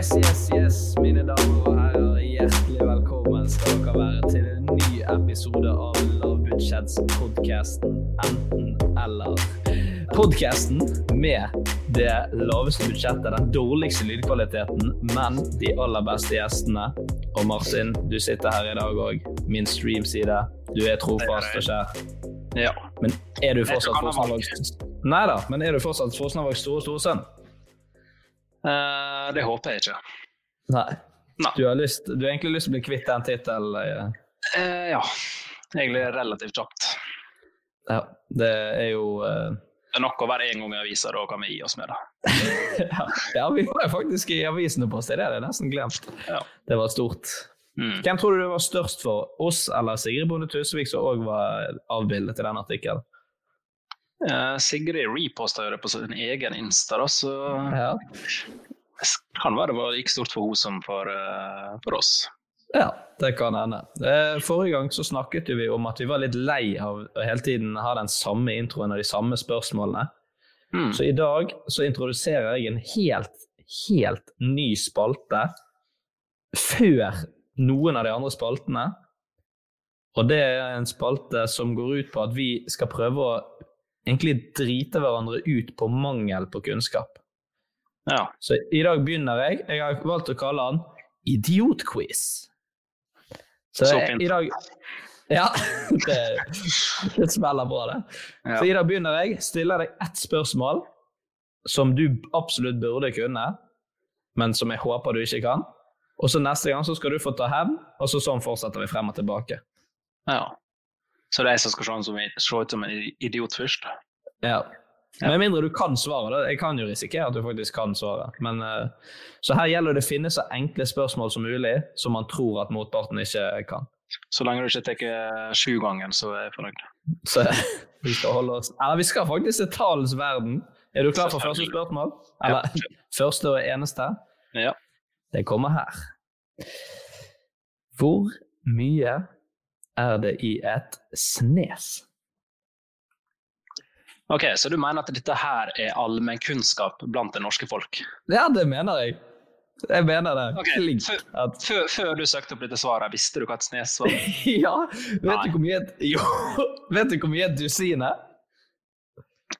Yes, yes, yes, mine damer og herrer. Hjertelig velkommen skal dere være til en ny episode av Lavbudsjettspodkasten Enten eller. Podkasten med det laveste budsjettet, den dårligste lydkvaliteten, men de aller beste gjestene. Og Martin, du sitter her i dag òg. Min streamside. Du er trofast og kjær. Ja. Men er du fortsatt Fosnavågs Nei da, men er du fortsatt Fosnavågs store storesønn? Eh, det håper jeg ikke. Nei. Nei. Du har, lyst, du har egentlig lyst til å bli kvitt den tittelen? Eh, ja. Egentlig relativt kjapt. Ja, det er jo eh, Det er nok å være én gang i avisa, da kan vi gi oss med det. ja, ja, vi var jo faktisk i avisene på oss, det er jeg nesten glemt. Ja. Det var stort. Mm. Hvem tror du det var størst for, oss eller Sigrid Bonde Tusvik, som òg var avbildet i den artikkelen? Sigrid reposta det på sin egen Insta, da, så Ja. det kan være det var like stort for henne som for, eh, for oss. ja, det kan hende. Eh, Forrige gang så snakket vi om at vi var litt lei av å hele tiden ha den samme introen og de samme spørsmålene. Mm. Så i dag så introduserer jeg en helt, helt ny spalte før noen av de andre spaltene. Og det er en spalte som går ut på at vi skal prøve å egentlig drite hverandre ut på mangel på kunnskap. Ja. Så i dag begynner jeg. Jeg har valgt å kalle han Idiotquiz. Så Så fint. i dag Ja, det, det smeller bra, det. Ja. Så i dag begynner jeg. Stiller deg ett spørsmål som du absolutt burde kunne, men som jeg håper du ikke kan. Og så neste gang så skal du få ta hevn, og så sånn fortsetter vi frem og tilbake. ja. Så det er jeg som skal se ut som, se ut som en idiot først? Ja. Med mindre du kan svaret. da. Jeg kan jo risikere at du faktisk kan svaret. Men, eh, så her gjelder det å finne så enkle spørsmål som mulig, som man tror at motparten ikke kan. Så lenge du ikke tar sju ganger, så er jeg fornøyd. Så vi skal holde oss Eller vi skal faktisk til tallens verden. Er du klar for første spørsmål? Eller første og eneste? Ja. Det kommer her. Hvor mye er det i et snes? Ok, Så du mener at dette her er allmennkunnskap blant det norske folk? Ja, det mener jeg. Jeg mener det. Okay, før- At, Før, før du søkte opp dette svaret, visste du hva et snes var? ja, vet Nei. du hvor mye et, jo, vet du hvor mye et dusin er?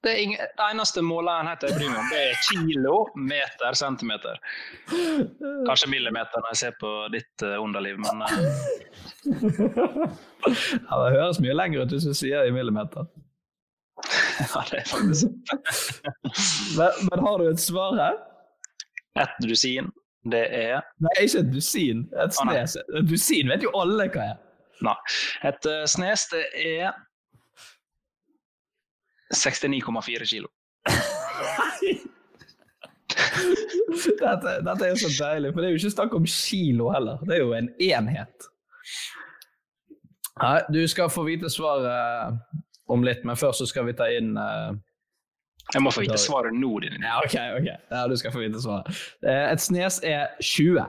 Det, ingen, det eneste måleenheten jeg bryr meg om, det er kilo, meter, centimeter. Kanskje millimeter når jeg ser på ditt eh, underliv, men uh... Ja, det høres mye lenger ut hvis du sier det i millimeter. ja, det er faktisk Men, men har du et svar her? Et dusin, det er Nei, ikke et dusin. Et snes. Ah. Et dusin vet jo alle hva er. Nei. Et uh, snes, det er 69,4 kilo. dette, dette er jo så deilig, for det er jo ikke snakk om kilo heller. Det er jo en enhet. Nei, du skal få vite svaret om litt, men først så skal vi ta inn uh, Jeg må få vite svaret nå, din Ja, ok, ok. Ja, du skal få vite svaret. Uh, et snes er 20.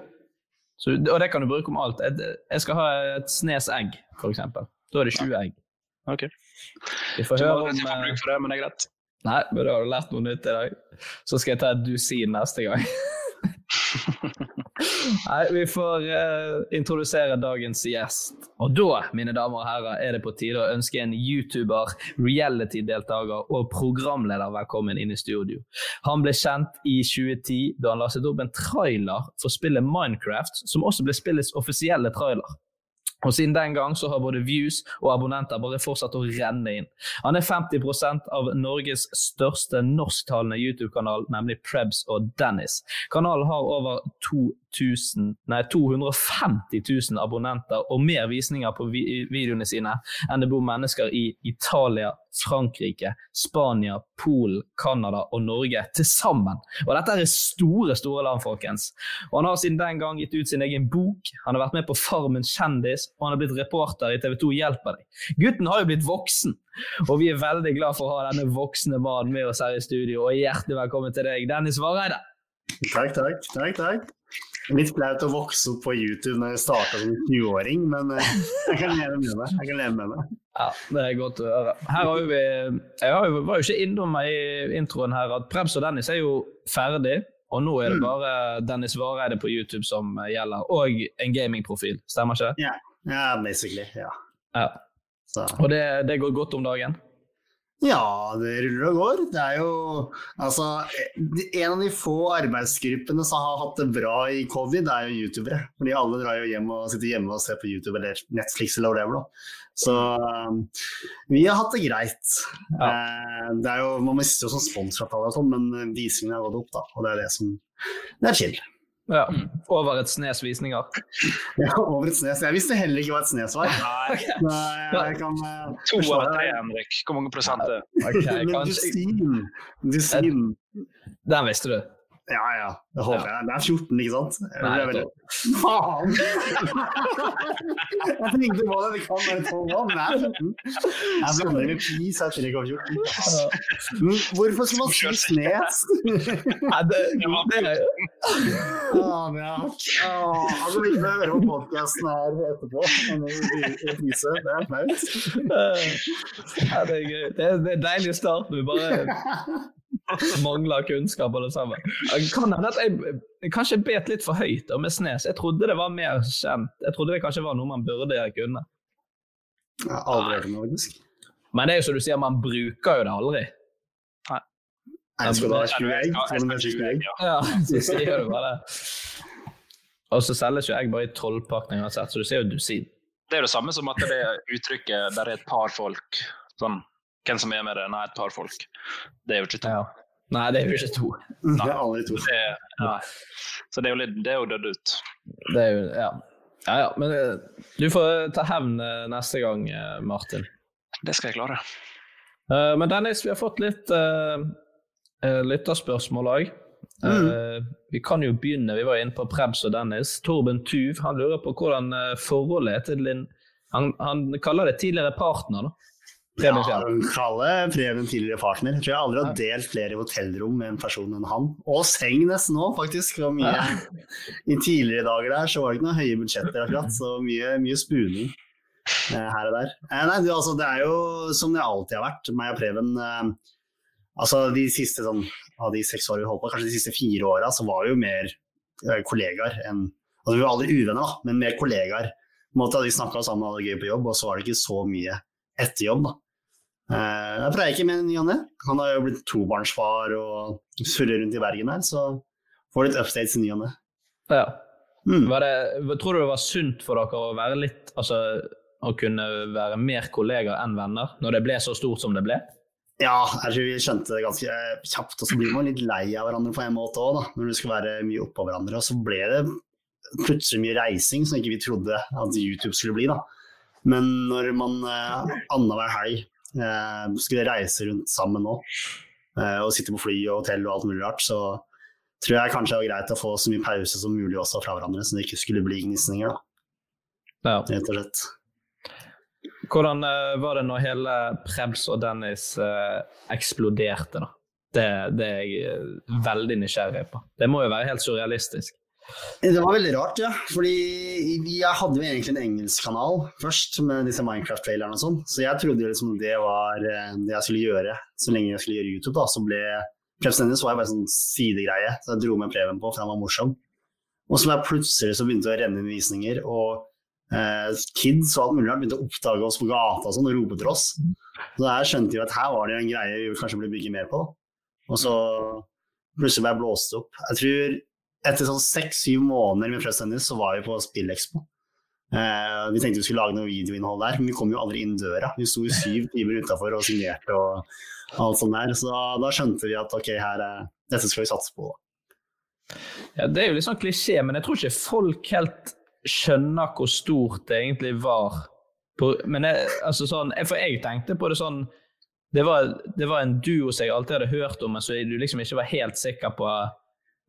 Så, og det kan du bruke om alt. Jeg skal ha et snes egg, eksempel. Da er det 20 egg. Ok. Vi får høre om jeg bruk for det, men det er greit. Nei, men da har du lært noe nytt i dag. Så skal jeg ta et dusin neste gang. Nei, vi får uh, introdusere dagens gjest. Og da, mine damer og herrer, er det på tide å ønske en YouTuber, reality-deltaker og programleder velkommen inn i studio. Han ble kjent i 2010 da han lastet opp en trailer for spillet Minecraft, som også ble spillets offisielle trailer. Og Siden den gang så har både views og abonnenter bare fortsatt å renne inn. Han er 50% av Norges største norsktalende YouTube-kanal, nemlig Prebz og Dennis. Kanalen har over 2000, nei, 250 000 abonnenter og mer visninger på vi videoene sine enn det bor mennesker i Italia, Frankrike, Spania, Polen, Canada og Norge til sammen. Og dette er store, store land, folkens. Og han har siden den gang gitt ut sin egen bok, han har vært med på Farmen kjendis, og han har blitt reporter i TV 2 Hjelper deg. Gutten har jo blitt voksen, og vi er veldig glad for å ha denne voksne mannen med oss her i studio. Og hjertelig velkommen til deg, Dennis Vareide. Takk, takk. takk, takk. Litt flaut å vokse opp på YouTube når jeg starta som 20-åring, men eh, jeg kan leve med det. Jeg kan leve med det. Ja, Det er godt å høre. Her har vi, jeg har jo, var jo ikke innom i introen her at Prebz og Dennis er jo ferdig. Og nå er det Mm. bare Dennis Vareide på YouTube som gjelder, og en gamingprofil. Stemmer ikke det? Ja, basically. Ja. Ja. Så. Og det, det går godt om dagen? Ja, det ruller og går. Det er jo altså En av de få arbeidsgruppene som har hatt det bra i covid, er jo youtubere. Fordi alle drar jo hjem og sitter hjemme og ser på YouTube eller Netflix eller whatever. Da. Så um, vi har hatt det greit. Eh, det er jo, Man mister jo sånn sponsoravtale og sånn, men visningene har gått opp, da. Og det er det som Det er chill. Ja. Over et snes visninger? Ja, over et snes. Jeg visste heller ikke hva et snes var. Nei, jeg kan eh, to av tre. Henrik. Hvor mange prosent er det? Okay, Men kanskje Dusin. Dusin. Den visste du? Ja ja, det håper jeg. Det er 14, ikke sant? Nei, det er veldig... Faen! jeg tenkte på det, det kan være 12 år, men det er 14. Jeg blander med pi, så jeg trenger ikke har 14. Men hvorfor skal man si snes? Nei, det, det, Faen, ja. Altså, vi får høre på podcasten her etterpå. Det er flaut. ja, det er gøy. Det er, det er deilig å starte vi bare mangler kunnskap alle sammen. Kan hende at jeg, kanskje bet litt for høyt Og med Snes. Jeg trodde det var mer kjent. Jeg trodde det kanskje var noe man burde kunne. Jeg har aldri hørt om det, faktisk. Men det er jo som du sier, man bruker jo det aldri. Jeg skal da ha 20 egg. Jeg ha 20 egg? ja. Ja, så sier du bare det. Og så selges jo egg bare i tolvpakning uansett, så du ser jo dusin. Det er jo det samme som at det uttrykket der er et par folk. Sånn, hvem som er med det? Nei, et par folk. Det er jo ikke to. Ja. Nei, det er jo ikke to. Det er aldri to. Det er, nei. Så det er jo litt, det er jo dødd ut. Det er jo, ja. Ja, ja, men eh, du får ta hevn eh, neste gang, eh, Martin. Det skal jeg klare. Uh, men Dennis, vi har fått litt uh, lytterspørsmål òg. vi kan jo begynne, vi var inne på Prebz og Dennis. Torben Tuv han lurer på hvordan eh, forholdet er til din han, han kaller det tidligere partner, da. Ja, Preben Fjell. Kalle Preben tidligere partner. Jeg tror jeg aldri har delt flere hotellrom med en person enn han. Og seng nesten nå, faktisk. Mye, I tidligere dager der så var det ikke noen høye budsjetter akkurat, så mye, mye spuning eh, her og der. Eh, nei, du, altså, det er jo som det alltid har vært, meg og Preben. Eh, altså de siste sånn, av de seks årene vi holdt på, kanskje de siste fire åra, så var vi jo mer eh, kollegaer enn Altså vi var aldri uvenner, da, men mer kollegaer. På en måte hadde Vi snakka sammen og hadde det gøy på jobb, og så var det ikke så mye etter jobb, da. Eh, Jeg preiker med ny og ne. Han har jo blitt tobarnsfar og surrer rundt i Bergen her, så får litt updates i ny og ne. Ja. Mm. Det, tror du det var sunt for dere å være litt Altså å kunne være mer kollegaer enn venner, når det ble så stort som det ble? Ja, jeg tror vi skjønte det ganske kjapt, og så blir man litt lei av hverandre på en måte òg, når du skal være mye oppå hverandre. Og så ble det plutselig mye reising som ikke vi trodde at YouTube skulle bli. da. Men når man eh, annenhver helg eh, skulle reise rundt sammen nå, eh, og sitte på fly og hotell og alt mulig rart, så tror jeg kanskje det var greit å få så mye pause som mulig også fra hverandre, så det ikke skulle bli gnisninger. da. Ja. rett og slett. Hvordan eh, var det når hele Prebz og Dennis eh, eksploderte, da? Det, det er jeg eh, veldig nysgjerrig på. Det må jo være helt surrealistisk. Det var veldig rart, ja. Fordi jeg hadde jo egentlig en engelsk kanal først, med disse Minecraft-trailerne og sånn. Så jeg trodde jo liksom det var eh, det jeg skulle gjøre så lenge jeg skulle gjøre YouTube. da, Så ble Dennis var jo bare sånn sidegreie, så jeg dro med Preben på, for han var morsom. Og så plutselig så begynte det å renne inn visninger, og eh, kids og alt mulig rart begynte å oppdage oss på gata og sånn, og rope til oss. Så jeg skjønte jo at her var det en greie vi kanskje burde bygge mer på. Og så plutselig bare blåste blåst opp. Jeg tror etter sånn seks-syv måneder med Press Tennis så var vi på Spillekspo. Eh, vi tenkte vi skulle lage noe videoinnhold der, men vi kom jo aldri inn døra. Vi sto i syv timer utafor og signerte og alt sånt der. Så da, skjønte vi at ok, her, er- dette skal vi satse på. Ja, det er jo litt sånn klisjé, men jeg tror ikke folk helt skjønner hvor stort det egentlig var. Men jeg, altså sånn, for jeg tenkte på det sånn det var, det var en duo som jeg alltid hadde hørt om, men så du liksom ikke var helt sikker på,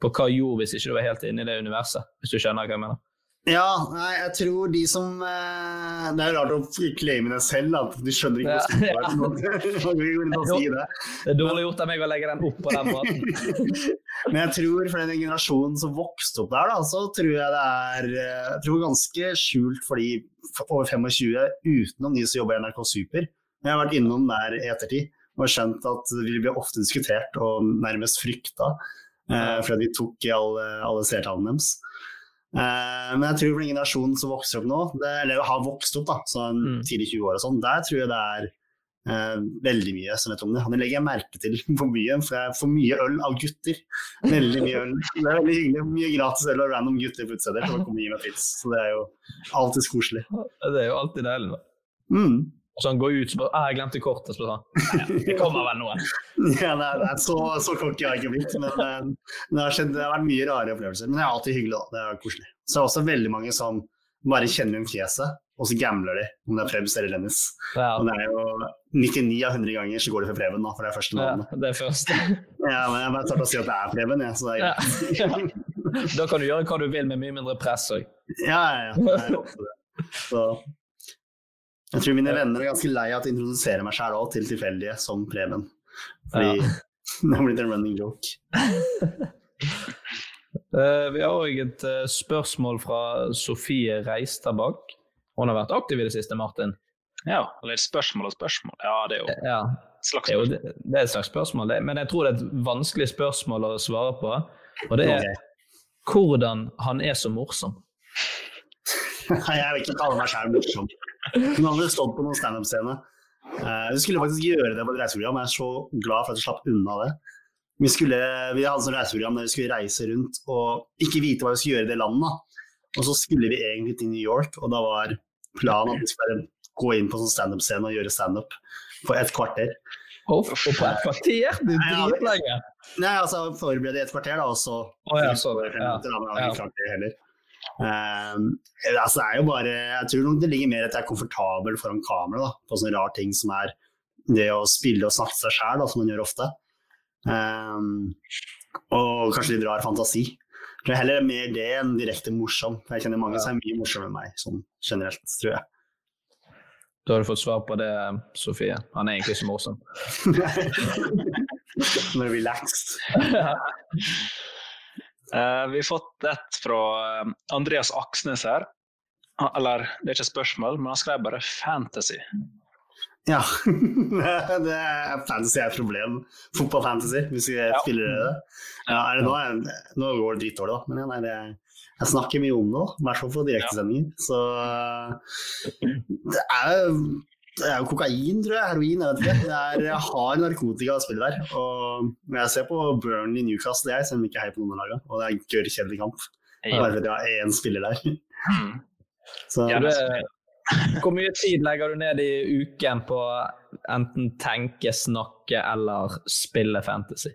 på hva jeg gjorde hvis ikke du var helt inne i det universet. Hvis du skjønner hva jeg mener. Ja, nei, jeg tror de som Det er jo rart å claime det selv, at du skjønner ikke Ja, hvor stort det si det. Det er dårlig gjort av meg å legge den opp på den måten. Men jeg tror for den generasjonen som vokste opp der, da, så tror jeg det er eh, jeg tror ganske skjult for de over 25 utenom de som jobber i NRK Super. Jeg har vært innom der i ettertid og skjønt at vi blir ofte diskutert og nærmest frykta fordi de tok i alle, alle seertallene deres. Eh, men jeg tror for den generasjonen som vokser opp nå, det, eller har vokst opp, da, sånn Mm. tidlig 20 år og sånn, der tror jeg det er eh, veldig mye som vet om det. Det legger jeg merke til for mye, for jeg får mye øl av gutter. Veldig mye øl. Det er veldig hyggelig. Mye gratis øl og random gutter på utesteder som kommer og gir meg tips. Så det er jo alltid koselig. Det er jo alltid deilig. da. Mm. Så han går ut og bare ah, 'Jeg glemte kortet.' Så sånn. Ja, det kommer vel noe. Ja, det er, er så, så cocky har jeg ikke blitt, men eh, det har, skjedd, det har vært mye rare opplevelser. Men det er alltid hyggelig, da. Det er koselig. Så det er også veldig mange som bare kjenner igjen fjeset, og så gambler de om det er Prebz eller Lennis. Ja, Og det er jo 99 av 100 ganger så går de for Preben, da, for det er første navnet. ja, det er første. Ja, men jeg bare starter å si at det er Preben, jeg, så det er greit. Da kan du gjøre hva du vil med mye mindre press òg. Ja, ja, ja. Det er ofte det. Så jeg tror mine venner er ganske lei av at jeg introduserer meg sjæl til tilfeldige som Preben. Fordi Ja. det har blitt en running joke. Eh, vi har òg et eh, spørsmål fra Sofie Reistabakk. Hun har vært aktiv i det siste, Martin. Ja, eller spørsmål og spørsmål. Ja, det er jo Ja, et slags spørsmål. det, det er et slags spørsmål, det, men jeg tror det er et vanskelig spørsmål å svare på. Og det er hvordan han er så morsom. Nei, jeg vil ikke kalle meg sjæl morsom. Hun hadde stått på noen standup-scene. Uh, vi skulle faktisk gjøre det på et reiseprogram, og jeg er så glad for at jeg slapp unna det. Vi, skulle, vi hadde sånn reiseprogram der vi skulle reise rundt og ikke vite hva vi skulle gjøre i det landet. Og så skulle vi egentlig til New York, og da var planen at vi skulle gå inn på sånn standup-scene og gjøre standup på et kvarter. Og, og på et kvarter? Du dritlenge. Nei, altså forberede i et kvarter, da, og så Å ja, så det. Ja. jeg Ja. Ikke. Ehm, altså, det er jo bare, jeg tror nok det ligger mer at jeg er komfortabel foran kamera da, på sånne rare ting som er det å spille og snakke seg sjæl, som man gjør ofte. Um, og kanskje litt rar fantasi. Jeg tror heller er mer det enn direkte morsom. Jeg kjenner mange som er mye morsommere enn meg, sånn generelt, tror jeg. Da har du fått svar på det, Sofie. Han er egentlig så morsom. Relaxed. Eh, vi har fått et fra eh, Andreas Aksnes her. Eller, det er ikke et spørsmål, men han skrev bare 'fantasy'. Ja. det er fantasy er et problem. Fotballfantasy, hvis vi Ja. spiller det. Ja, det nå, er- nå går det dritdårlig, da. Men ja, nei, det, jeg snakker mye om det, i hvert fall på direktesendinger. Så det er det er jo kokain, tror jeg. Heroin. Jeg vet ikke. Det er hard narkotika å spille der. Og jeg ser på Burnley Newcastle, jeg, selv om jeg ikke heier på noen av lagene. Og det er en gørrkjedelig kamp. Bare fordi jeg har én spiller der. Mm. Så Ja, Du det- hvor mye tid legger du ned i uken på enten tenke, snakke eller spille fantasy?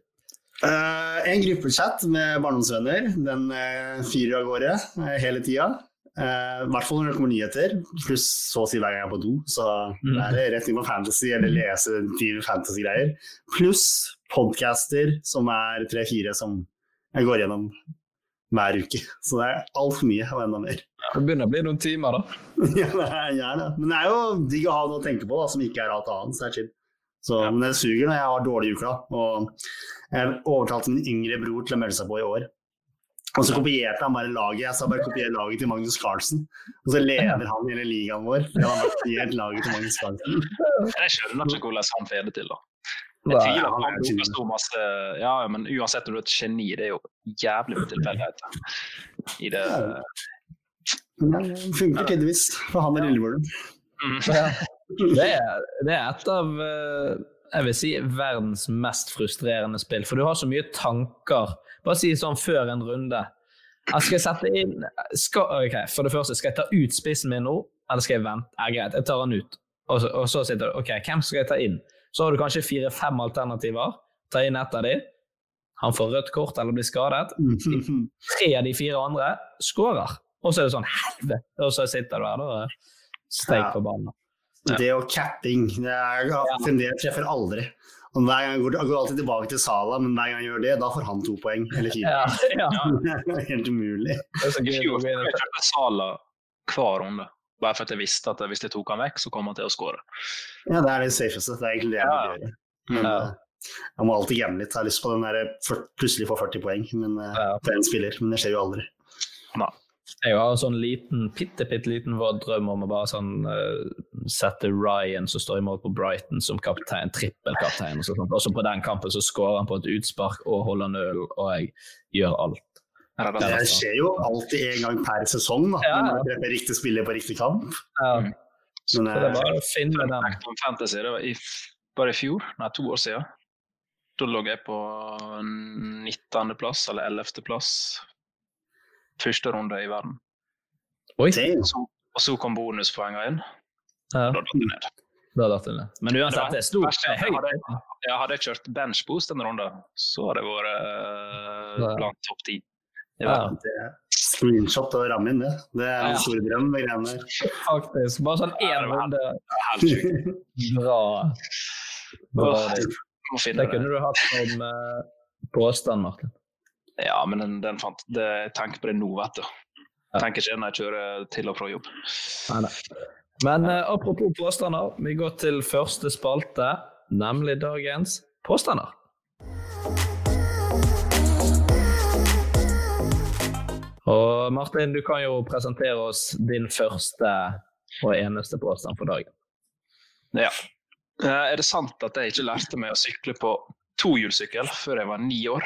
Uh, en gruppechat med barndomsvenner. Den uh, fyrer av gårde uh, hele tida. Eh, I hvert fall når det kommer nyheter, pluss så å si hver gang jeg er på do. Så Mm. det er rett inn på fantasy eller lese dyre fantasy-greier. Pluss podcaster, som er tre-fire som jeg går gjennom hver uke. Så det er altfor mye og enda mer. Det begynner å bli noen timer, da. ja, det er gjerne. Men det er jo digg å ha noe å tenke på da, som ikke er alt annet. Så det er chill. Så, Men det suger når jeg har dårlige uker. da. Og jeg overtalte min yngre bror til å melde seg på i år. Og så kopierte han bare laget. Jeg sa bare kopier laget til Magnus Carlsen. Og så leder han hele ligaen vår. Han har kopiert laget til Magnus Carlsen. Jeg skjønner ikke hvordan han får det til, da. Jeg tviler på han er så masse Ja, ja, men uansett om du er et geni, det er jo jævlig med tilfeldigheter. I det Men det funker tydeligvis for han er lillebroren. mm. Det er, det er et av eh, jeg vil si, verdens mest frustrerende spill. For du har så mye tanker. Bare si sånn før en runde. Jeg skal sette inn skal, okay, For det første, skal jeg ta ut spissen min nå, eller skal jeg vente? Ja, greit, jeg tar den ut. Og så, og så sitter du OK, hvem skal jeg ta inn? Så har du kanskje fire-fem alternativer. Ta inn ett av de. Han får rødt kort eller blir skadet. Tre av de fire andre skårer. Og så er det sånn helvete! Og så sitter du her da steik Ja. på banen. Det og capping det er, fremdeles treffer aldri. Og hver gang går, går alltid tilbake til Sala, men hver gang jeg gjør det, da får han to poeng. Eller fire. Ja, ja. Det er helt umulig. Det er så gøy jeg kjørte Sala hver runde. Bare for at jeg visste at hvis jeg tok han vekk, så kom han til å skåre. Ja, det er det safeste. Det er egentlig det jeg vil gjøre. Men eh, jeg må alltid gjemme litt. Jeg har lyst på den der plutselig få 40 poeng men, eh, Ja. for en spiller, men det skjer jo aldri. Nei. Jeg har en sånn liten, bitte, bitte liten våt drøm om å bare sånn uh, sette Ryan som står i mål på Brighton som kaptein, trippelkaptein. Og så sånt. Også på den kampen så skårer han på et utspark og holder nøl, og jeg gjør alt. Det Det skjer jo alltid en gang per sesong, da. Ja. Når man treffer riktig spiller på riktig kamp. Mm. Så Men, det er eh, bare å finne den. Fantasy, det var i, bare i fjor, nei, to år siden. Da lå jeg på 19. plass, eller 11. Første runde i verden. Oi! Så, og så kom bonuspoengene inn. Ja, Da datt det ned. da datt det ned. Men uansett, det er stort. Hadde, jeg hadde kjørt benchboost denne runden, så hadde jeg vært uh, blant topp ti. Ja, screenshot og ramme inn det. Det er Ja. en stor drøm, de greiene der. faktisk. Bare sånn én runde. Helt sjukt. Bra. Bra. Det. Kunne du hatt som uh, påstand, Martin. Ja, men den, den fant det, tenker på det nå, vet du. Jeg tenker ikke når jeg kjører til og fra jobb. Nei, nei. Men eh, apropos påstander, vi går til første spalte, nemlig dagens påstander. Og Martin, du kan jo presentere oss din første og eneste påstand for dagen. Ja. Eh, Er det sant at jeg ikke lærte meg å sykle på tohjulssykkel før jeg var ni år?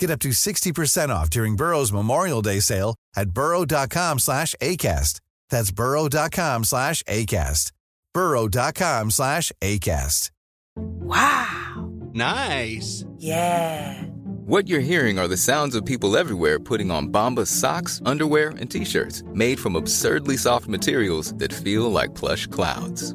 Get up to 60% off during Burrow's Memorial Day sale at burrow.com slash ACAST. That's burrow.com slash ACAST. burrow.com slash ACAST. Wow. Nice. Yeah. What you're hearing are the sounds of people everywhere putting on Bombas socks, underwear, and t-shirts made from absurdly soft materials that feel like plush clouds.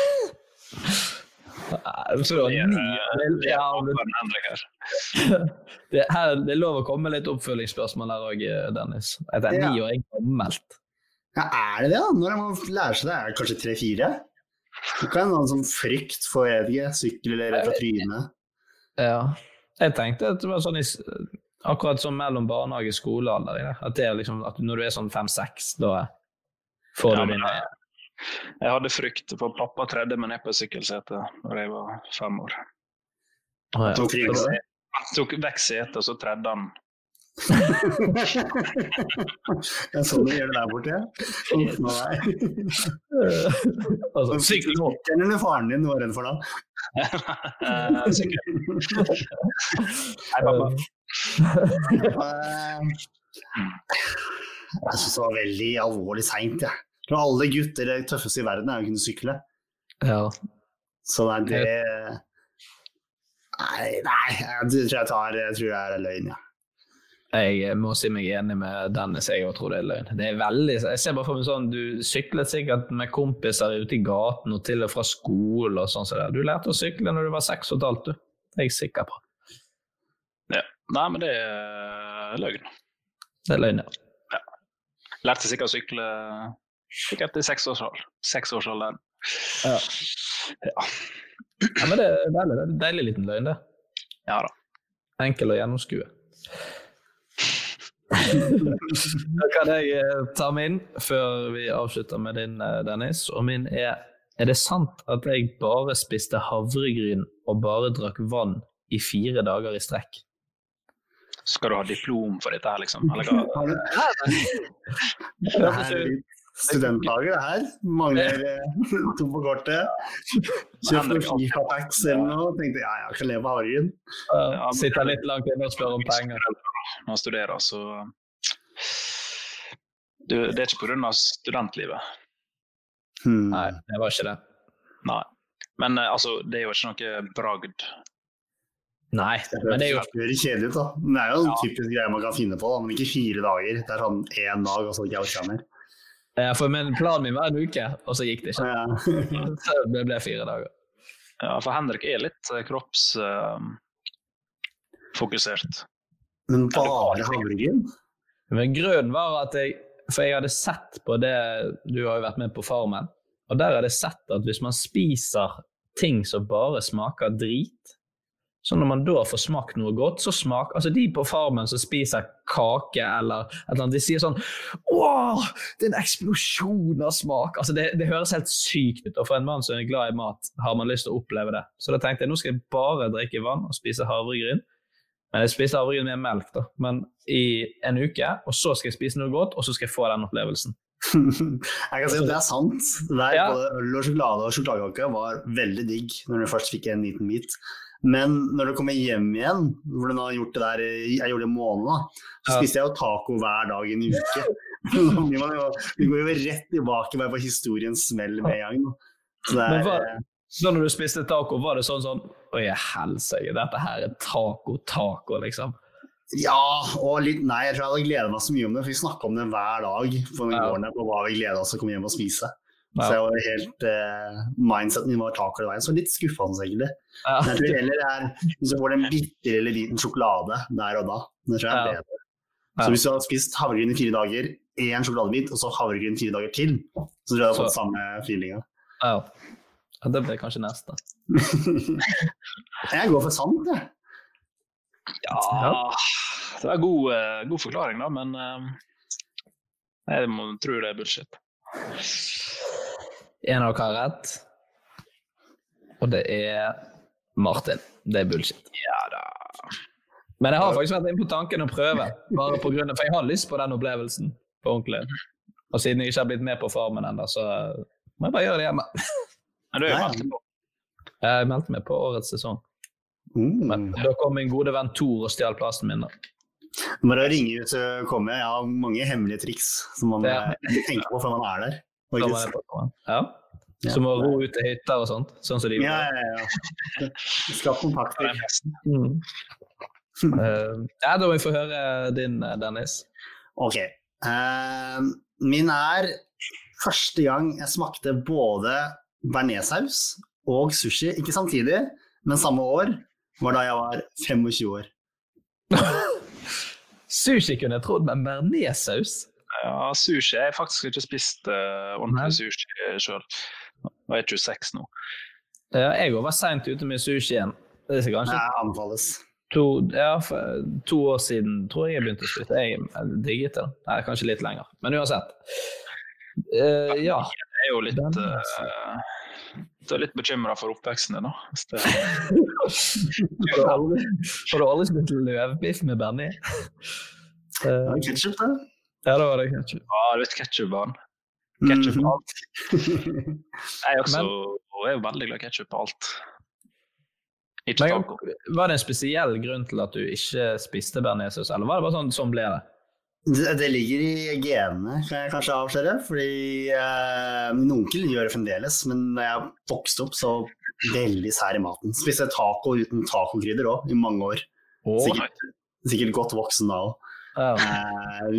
Så det Det er, her. det, lov å komme med litt oppfølgingsspørsmål her òg, Dennis. Det er ni år gammelt. Ja, er det det, da? Når man lærer seg det, er det kanskje tre-fire? Det kan være noen sånn frykt for jeg vet ikke, sykkel eller fra trynet. Ja. Jeg tenkte at det var sånn i, akkurat sånn mellom barnehage og skolealder. At, liksom, at når du er sånn fem-seks, da får Ja, du dine jeg, hadde frykt, for pappa tredde meg ned på sykkelsetet da jeg var fem år. Ja. Tok. Han tok vekk setet, og så tredde han. Det er sånn du gjør det der borte. Er jeg. altså, Sykkelen eller faren din var redd for da? Eh. Hei, pappa. Jeg syns det var veldig alvorlig seint, jeg. Jeg tror alle gutter det tøffeste i verden er å kunne sykle. ja. Så nei, det Nei, nei jeg tror jeg tar Jeg tror det er løgn, ja. Jeg må si meg enig med Dennis, jeg òg tror det er løgn. Det er veldig, jeg ser bare for meg sånn, Du syklet sikkert med kompiser ute i gaten og til og fra skole og sånn. Så det. Du lærte å sykle når du var seks og et halvt, du. Det er jeg sikker på. Ja. Nei, men det er løgn. Det er løgn, ja. Lærte sikkert å sykle sikkert i seksårsalderen. Seksårsalderen. Ja. Ja. ja men det er deilig, det er en deilig liten løgn, det. ja da. Enkel å gjennomskue. Da kan jeg eh, ta min før vi avslutter med din, eh, Dennis. Og min er Er det sant at jeg bare spiste havregryn og bare drakk vann i fire dager i strekk? Skal du ha diplom for dette her, liksom? Eller hva? Det her er. Mangler eh, to på kortet. kjøpte noen Fifa-packs eller noe. Tenkte ja, jeg kan leve av argen. Ja, Sitter litt langt inne og spør om penger. Når man studerer, så du, Det er ikke pga. studentlivet. Hmm. Nei, det var ikke det. Nei. Men eh, altså, det er jo ikke noe bragd. Nei, men det er jo Det høres kjedelig ut, da. Men det er jo en typisk greie man kan finne på, da. men ikke fire dager. Det er sånn én dag, og så ikke jeg orker mer. Ja, for min, Planen min var en uke, og så gikk det ikke. Ja. Så det ble fire dager. Ja, for Henrik er litt kroppsfokusert. kroppsfokusert. Men bare havregryn? Men grunnen var at jeg For jeg hadde sett på det Du har jo vært med på Farmen. Og der hadde jeg sett at hvis man spiser ting som bare smaker drit Så når man da får smakt noe godt, så smaker Altså de på Farmen som spiser kake eller et eller annet, de sier sånn Åh, det er en eksplosjon av smak! Altså det, det høres helt sykt ut. Og for en mann som er glad i mat, har man lyst til å oppleve det. Så da tenkte jeg nå skal jeg bare drikke vann og spise havregryn. Men jeg spiser havregryn med melk, da. Men i en uke, og så skal jeg spise noe godt, og så skal jeg få den opplevelsen. Jeg kan si at det er sant. Det der, Ja. Både øl og sjokolade og sjokoladekake var veldig digg når du først fikk en liten bit. Men når du kommer hjem igjen, hvor du nå har gjort det der jeg gjorde det en måned, da, så spiste jeg jo taco hver dag i en uke. Jo- Vi går jo rett tilbake bare på historiens smell med en gang. Så det er, hva, da når du spiste taco, var det sånn sånn Oi, helsike, dette her er taco-taco, liksom. Ja, og litt nei. Jeg tror jeg hadde gleda meg så mye om det, for vi snakka om det hver dag noen Ja. årene på hva vi gleda oss til å komme hjem og spise. Ja. Så jeg var helt eh, Mindseten min var tak over veien, så litt skuffende egentlig. Ja. Men jeg tror heller er hvis du får en bitte lille liten sjokolade der og da. Det tror jeg er Ja. bedre. Så hvis du har spist havregryn i fire dager, én sjokoladebit, og så havregryn fire dager til, så tror jeg du har fått samme feelinga. Ja. ja, det blir kanskje neste. jeg går for sant, jeg. Ja, det er god, eh, god forklaring, da, men eh, jeg tror det er bullshit. En av dere har rett. Og det er Martin. Det er bullshit. Ja da. Men jeg har faktisk vært inne på tanken å prøve, bare på grunn av, for jeg har lyst på den opplevelsen på ordentlig. Og siden jeg ikke har blitt med på Farmen ennå, så må jeg bare gjøre det hjemme. Men du er meldt på. Jeg meldte meg på årets sesong. Mm. Men da kom min gode venn Tor og stjal plassen min. da. Bare å ringe ut og komme. Jeg har mange hemmelige triks som man Ja. tenker på før man er der. Ja. Som å ro ut til hytter og sånt. Sånn som de Ja, ja, ja. Skaff kontakter. Mm. Uh, ja, da må vi få høre din, eh, Dennis. Ok. Uh, min er første gang jeg smakte både bearnéssaus og sushi, ikke samtidig, men samme år, var da jeg var 25 år. Sushi kunne jeg trodd, men bearnéssaus? Ja, sushi. Jeg har faktisk ikke spist uh, ordentlig sushi sjøl. Jeg er 26 nå. Ja, jeg var seint ute med sushien. Det er kanskje Nei, anbefales. to, ja, to år siden tror jeg jeg begynte å spise. Jeg digget det. Nei, kanskje litt lenger. Men uansett. Uh, ja. Jeg er jo litt uh, Du er litt bekymra for oppveksten din, da. Det, Har du aldri, spist løvbiff med bearnés? Uh, Ketchup, det. Ja, da var det ketchup. ja, du vet ketsjupbarn. Ketsjup på alt. Jeg også og er jo veldig glad i ketsjup på alt. Ikke Men, taco. var det en spesiell grunn til at du ikke spiste bearnéssaus, eller var det bare sånn sånn ble det? Det, det ligger i genene, kan jeg kanskje avsløre. Fordi eh, min onkel gjør det fremdeles, men da jeg vokste opp, så veldig sær i maten. Spiste taco uten tacokrydder òg, i mange år. Sikkert, sikkert godt voksen da òg. Ja. Eh,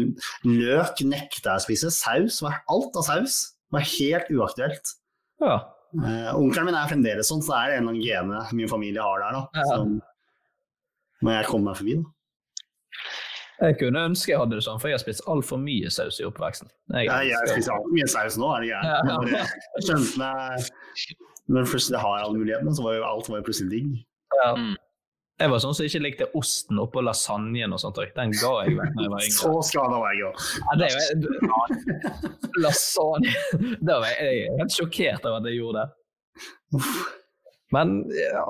løk nekta jeg å spise. Saus, var alt av saus, var helt uaktuelt. Ja. Eh, onkelen min er fremdeles sånn, så det er en av genene gene min familie har der. da. Ja. Som, når jeg kommer meg forbi. da. Jeg kunne ønske jeg hadde det sånn, for jeg har spist altfor mye saus i oppveksten. Jeg, Ja, jeg spiser altfor mye saus nå, er det Ja. gærent? Når jeg men plutselig har jeg alle mulighetene, så var jo alt var jo plutselig digg. Ja. Jeg var sånn som ikke likte osten oppå lasagnen og sånt. Den ga jeg vekk da jeg var yngre. Så skada var jeg òg. Ja, er Lasagne Da var jeg helt sjokkert over at jeg gjorde det. Men ja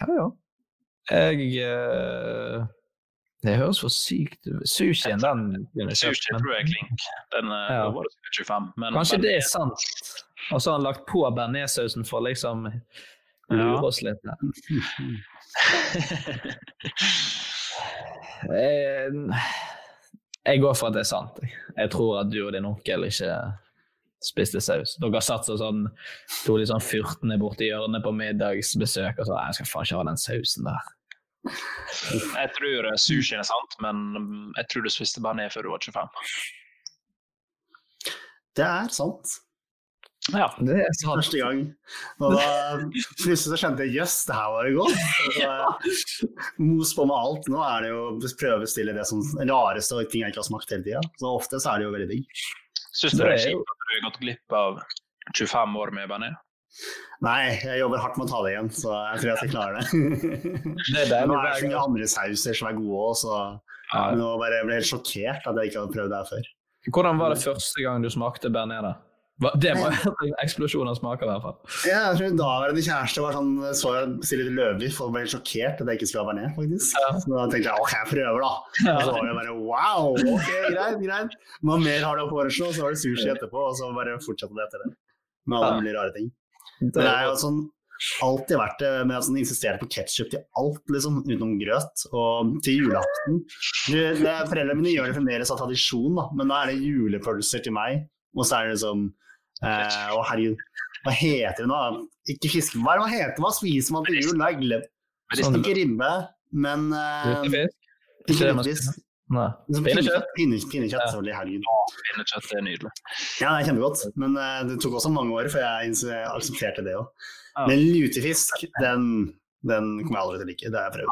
Ja, ja. Jeg eh, Det høres for sykt ut. Sushien, den kunne Sushi tror jeg er klink. Den eh, Ja. var 25. Men, Kanskje men- det er sant. Og så har han lagt på bearnéssausen for liksom å lure oss litt. Jeg, jeg går for at det er sant. Jeg tror at du og din onkel ikke spiste saus. Dere satt så sånn, to litt sånn furtende borti hjørnet på middagsbesøk og sånn jeg skal faen ikke ha den sausen der. Jeg tror eh, sushien er sant, men mm, jeg tror du spiste bare ned før du var 25. Det er sant. Ja, det er sant. Første gang. Og da plutselig så skjønte jeg jøss, det her var jo godt. Så, Mos på med alt. Nå er det jo å prøve å det som rareste og ting jeg ikke har smakt hele tida. Så ofte så er det jo veldig digg. Syns du Det er er kjipt at du har gått glipp av 25 år med bearnés? Nei, jeg jobber hardt med å ta det igjen, så jeg tror jeg skal klare det. Det er Nå er det så mye andre sauser som er gode òg, så Ja. nå bare jeg ble helt sjokkert at jeg ikke hadde prøvd det her før. Hvordan var det første gang du smakte bearnés? Det var en eksplosjon av smaker, i hvert fall. Ja, jeg tror daværende kjæreste var sånn, så jeg Silje løvbiff og ble helt sjokkert at jeg ikke skulle ha bearnés, faktisk. Så da tenkte jeg ok, jeg prøver, da. Og så var det bare wow, ok, greit, greit. Hva mer har du å foreslå? Så var det sushi etterpå, og så bare fortsatte det etter det. Med alle mulige rare ting. Men det er jo sånn alltid vært det med å sånn insistere på ketsjup til alt, liksom, utenom grøt. Og til julaften Foreldrene mine gjør det fremdeles av tradisjon, da, men da er det julepølser til meg. Og så er det liksom eh, og herregud, hva heter det nå? Ikke fisk... Hva, er hva heter? Hva spiser man til jul? Jeg glemt. Sånn- Ikke ribbe, men eh, Ikke. Nei. Pinnekjøtt? Pinnekjøtt, selvfølgelig. Herregud. Pinnekjøtt er nydelig. Ja, det er kjempegodt, men uh, det tok også mange år før jeg aksepterte det òg. Men lutefisk, den, den kommer jeg aldri til å like. Det har jeg prøvd.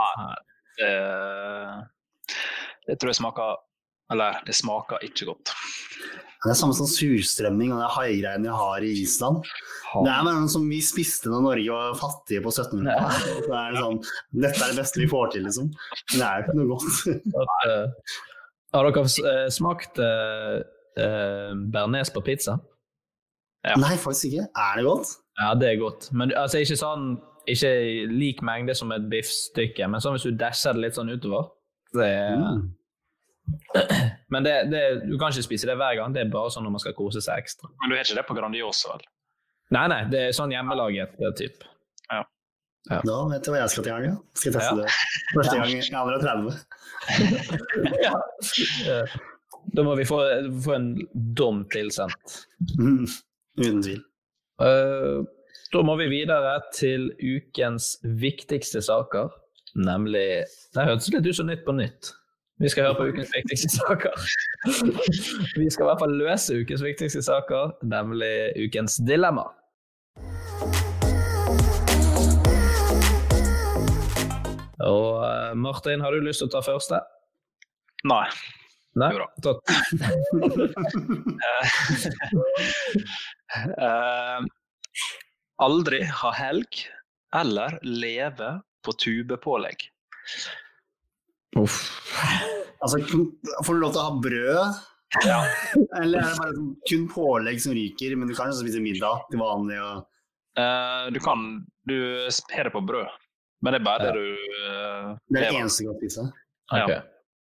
Det, det tror jeg smaker Eller, det smaker ikke godt. Det er samme som surstrømming og det haigreiene jeg har i Island. Det er bare noe som vi spiste når Norge var fattige på 1700-tallet. Det er sånn, Dette er det beste vi får til, liksom. Det er jo ikke noe godt. Eh, har dere eh, smakt uh, bearnés på pizza? Ja. Nei, faktisk ikke. Er det godt? Ja, det er godt. Men altså, ikke sånn ikke lik mengde som et biffstykke, men sånn hvis du dasher det litt sånn utover. Det er, Mm. Men det, det, du kan ikke spise det hver gang, det er bare sånn når man skal kose seg ekstra. Men du har ikke det på Grandiosa, vel? Nei, nei, det er sånn hjemmelaget type. Ja. Ja. Da vet du hva jeg skal til helga. Skal teste Ja. det. Første gang i alder 30. ja. Da må vi få, få en dom tilsendt. Mm. Uten tvil. Uh, da må vi videre til ukens viktigste saker, nemlig Det hørtes litt ut som Nytt på nytt. Vi skal høre på ukens viktigste saker. Vi skal i hvert fall løse ukens viktigste saker, nemlig ukens dilemma. Og eh, Martin, har du lyst til å ta første? Nei. Nei? Jo da. uh, aldri ha helg eller leve på tubepålegg. Uff. Altså, får du lov til å ha brød? Ja. Eller er det bare sånn kun pålegg som ryker, men du kan jo spise middag til vanlig? Og... Uh, du kan Du har det på brød, men det er bare Ja. det du uh, Det er det eneste du kan spise. Ok.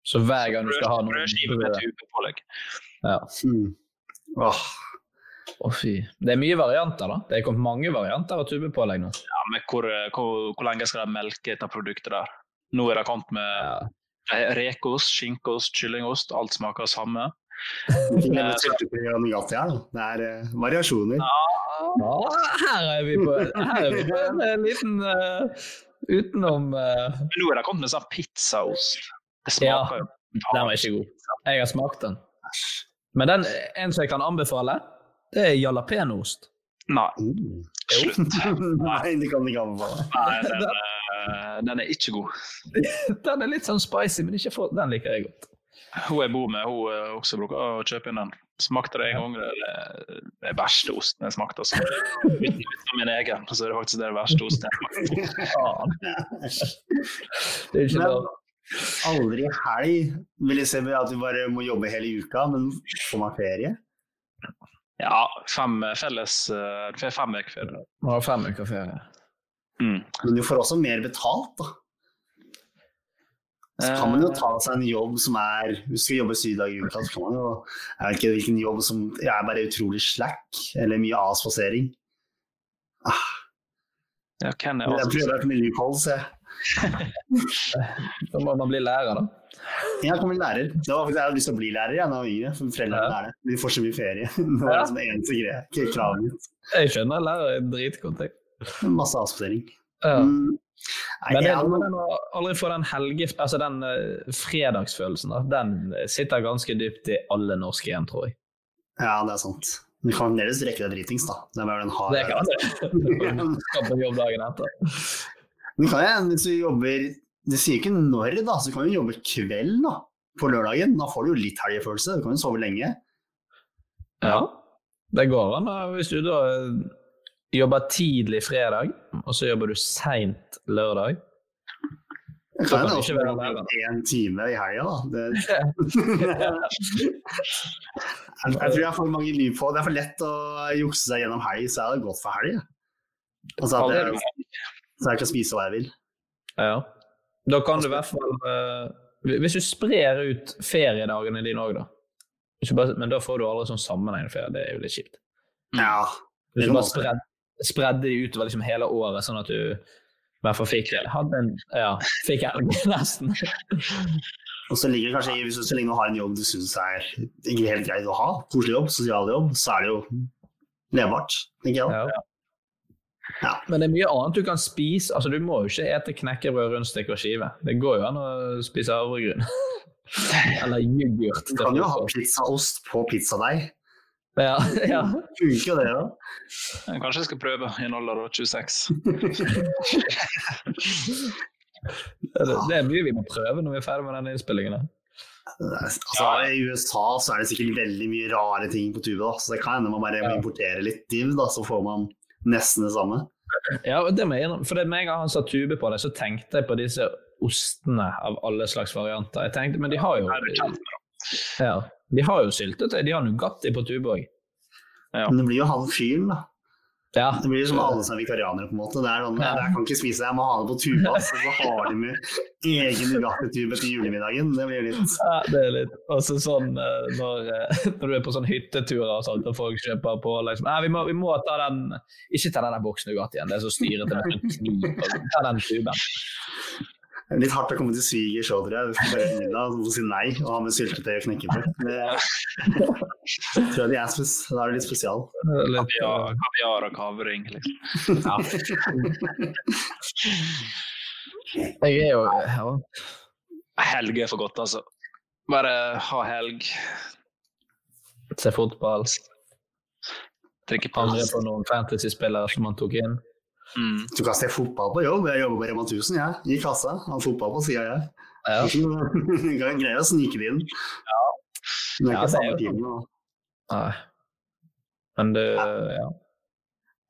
Så hver gang du skal ha noe Brødskive med tubepålegg. Ja. Mm. Oh. Å fy. Det er mye varianter, da. Det er kommet mange varianter av tubepålegg nå. Ja, men hvor, hvor, hvor lenge skal de melke dette produktet der? Nå er det kommet med rekeost, skinkeost, kyllingost. Alt smaker samme. Da. Det er eh, variasjoner. Ja, her er vi på, her er vi på en en liten uh, utenom uh, nå er det kommet med sånn pizzaost. Det smaker jo den var ikke god. Jeg har smakt den. Men den, en som jeg kan anbefale, det er jalapenoost. Nei. Mm. Slutt. Nei, det kan du ikke anbefale. Nei, den, eh, den er ikke god. Den er litt sånn spicy, men ikke for, den liker jeg godt. Hun jeg bor med, hun eh, også bruker å kjøpe inn den. Smakte det en gang. Det er det er verste osten jeg smakte. Altså. Uten, uten min egen, så er det faktisk det verste osten jeg smakte. Aldri helg vil jeg se med at du bare må jobbe hele uka, men får man ferie? Ja, fem felles eh, fe- Fem uker ferie. Ja, har fem uker ferie. Mm. Men du får også mer betalt, da. Så kan man jo ta seg en jobb som er Hvis du skal jobbe syv dager i uka, så kan man jo Jeg vet ikke hvilken jobb som er bare utrolig slack, eller mye avspasering. Ah, Ja, hvem er jeg altså, prøver med Leupolds, jeg. Da må man bli lærer, da. Jeg kan bli lærer. Det var faktisk, jeg hadde lyst til å bli lærer jeg, da jeg var yngre, for foreldrene Ja. er det. Vi får så mye ferie. Det var Ja. liksom det eneste greia. Kravet mitt. Jeg skjønner lærer er dritgodt, jeg. Masse avspasering. Ja. Mm. Nei, Men det, jeg den aldri få den helge... Altså den uh, fredagsfølelsen, da, den sitter ganske dypt i alle norske hjem, tror jeg. Ja, det er sant. Du kan fremdeles rekke deg dritings, da. Det er bare den har. Det kan du. Skal på jobb dagen etter. Men kan jeg, hvis du jobber Det sier ikke når, da, så kan du jobbe kveld da, på lørdagen. Da får du jo litt helgefølelse. Du kan jo sove lenge. Ja, det går an. Hvis du da eh, jobber tidlig fredag, og så jobber du seint lørdag. Jeg kan jo også være én en time i helga, da. Det... jeg, jeg tror jeg får mange liv på. Det er for lett å jukse seg gjennom helg, så er det godt for helg. Altså at jeg, så jeg kan spise hva jeg vil. Ja. Da kan du i hvert fall eh, Hvis du sprer ut feriedagene dine òg, da. Bare, men da får du aldri sånn sammenhengende ferie. Det er jo litt kjipt. Ja. Hvis du bare spred, spredde de utover liksom hele året, sånn at du i hvert fall fikk hadde en, ja, fikk helg, nesten. Og så ligger det kanskje i, hvis du så lenge du har en jobb du syns er ikke helt greit å ha, koselig jobb, sosial jobb, så er det jo levbart, tenker jeg. da. Ja. Men det er mye annet du kan spise. Altså, du må jo ikke ete knekkebrød, rundstykke og skive. Det går jo an å spise havregryn. Eller yoghurt. Du kan jo ha pizzaost på pizzadeig. Ja, ja. Funker det, da. Kanskje jeg skal prøve i en alder av 26. Det, det er mye vi må prøve når vi er ferdig med denne innspillingen. Altså, I USA så er det sikkert veldig mye rare ting på tubet da. så det kan hende man bare ja. importerer litt div, da, så får man nesten det samme. Ja, det må jeg innrømme. For med en gang han sa tube på det, så tenkte jeg på disse ostene av alle slags varianter. Jeg tenkte, Men de har jo ja, De har jo syltetøy. De har Nugatti på tube òg. Ja. Men det blir jo han fyren, da. Ja. Det blir som alle som er vikarianere, på en måte. Det er sånn, jeg, jeg kan ikke spise, jeg må ha det på tuba. Så, så har de med egen Nugatti-tube til julemiddagen. Det blir litt Ja, det er litt også sånn eh, når, eh, når du er på sånn hytteturer og sånt, og folk kjøper på liksom, Nei, vi må, vi må ta den Ikke ta den der boksen Nugatti igjen, det er så styrete med en kniv. Ta den tuben. Det litt hardt å komme til svigers òg, tror jeg. Du bare middag og si nei og ha med syltetøy og knekkebrød. Det tror jeg de er spes Da er det litt spesial. Kaviar, kaviar og kavring, liksom. ja. Jeg er jo ja. Helg er for godt, altså. Bare ha helg, Se fotball. drikke Angre pils. på noen fantasy-spillere som man tok inn. Mm. Du kan se fotball på jobb. Jeg jobber på Rema 1000, jeg. I kassa. Har fotball på sida, jeg. Ja. Du kan greie å snike det inn. Men det er Ja, ikke det samme tiden. da. Nei. Men det Ja.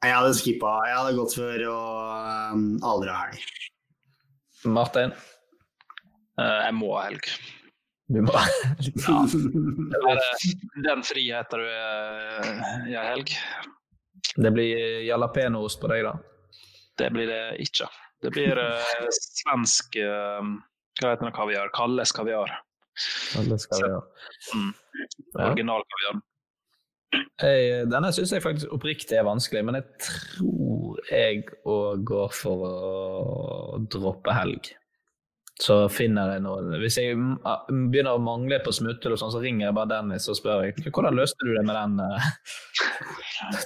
Jeg hadde skippa. Jeg hadde gått for å um, aldri ha helg. Martin, Uh, jeg må ha helg. du må Bare den friheten du er i helg, Det blir jalapeñoost på deg, da. Det blir det ikke. Det blir uh, svensk uh, Hva heter det, kaviar? Kalles kaviar. Kalles kaviar. Mm. Original kaviar. Jeg, denne syns jeg faktisk oppriktig er vanskelig, men jeg tror jeg òg går for å droppe helg. Så finner jeg noe Hvis jeg begynner å mangle på smutthull, sånn, så ringer jeg bare Dennis og spør jeg, hvordan løste du det med den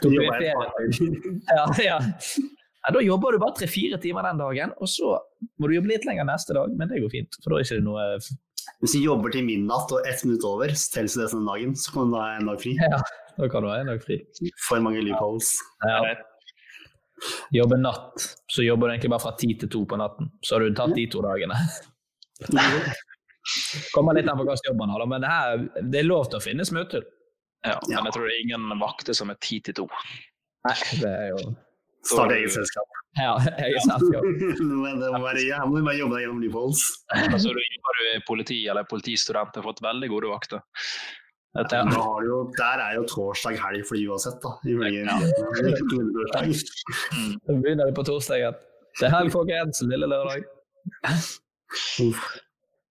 Uh. Ja, ja. Ja, da jobber du bare tre-fire timer den dagen, og så må du jobbe litt lenger neste dag, men det går fint. For da er ikke det noe Hvis du jobber til midnatt og ett minutt over, så telles det som den dagen. Så kan du ha en dag fri. Ja, da kan du ha en dag fri. For mange loopholes. Ja. Jobbe natt, så jobber du egentlig bare fra ti til to på natten. Så har du tatt de to dagene. Kommer litt an på hva slags jobb man har, men det, her, det er lov til å finne smutthull. Ja, men jeg tror det er ingen vakter som er ti til to. Nei, det er jo Starte eget selskap. Ja, eget selskap. Men det må være, jævlig med å jobbe deg gjennom loopholes. Altså, du jobber du i politi eller politistudent har fått veldig gode vakter. Ja, har jo, der er jo torsdag helg for de uansett, da. Ifølge ja. Torsdag. Så begynner vi på torsdagen. Det er helg, folkens. Lille lørdag.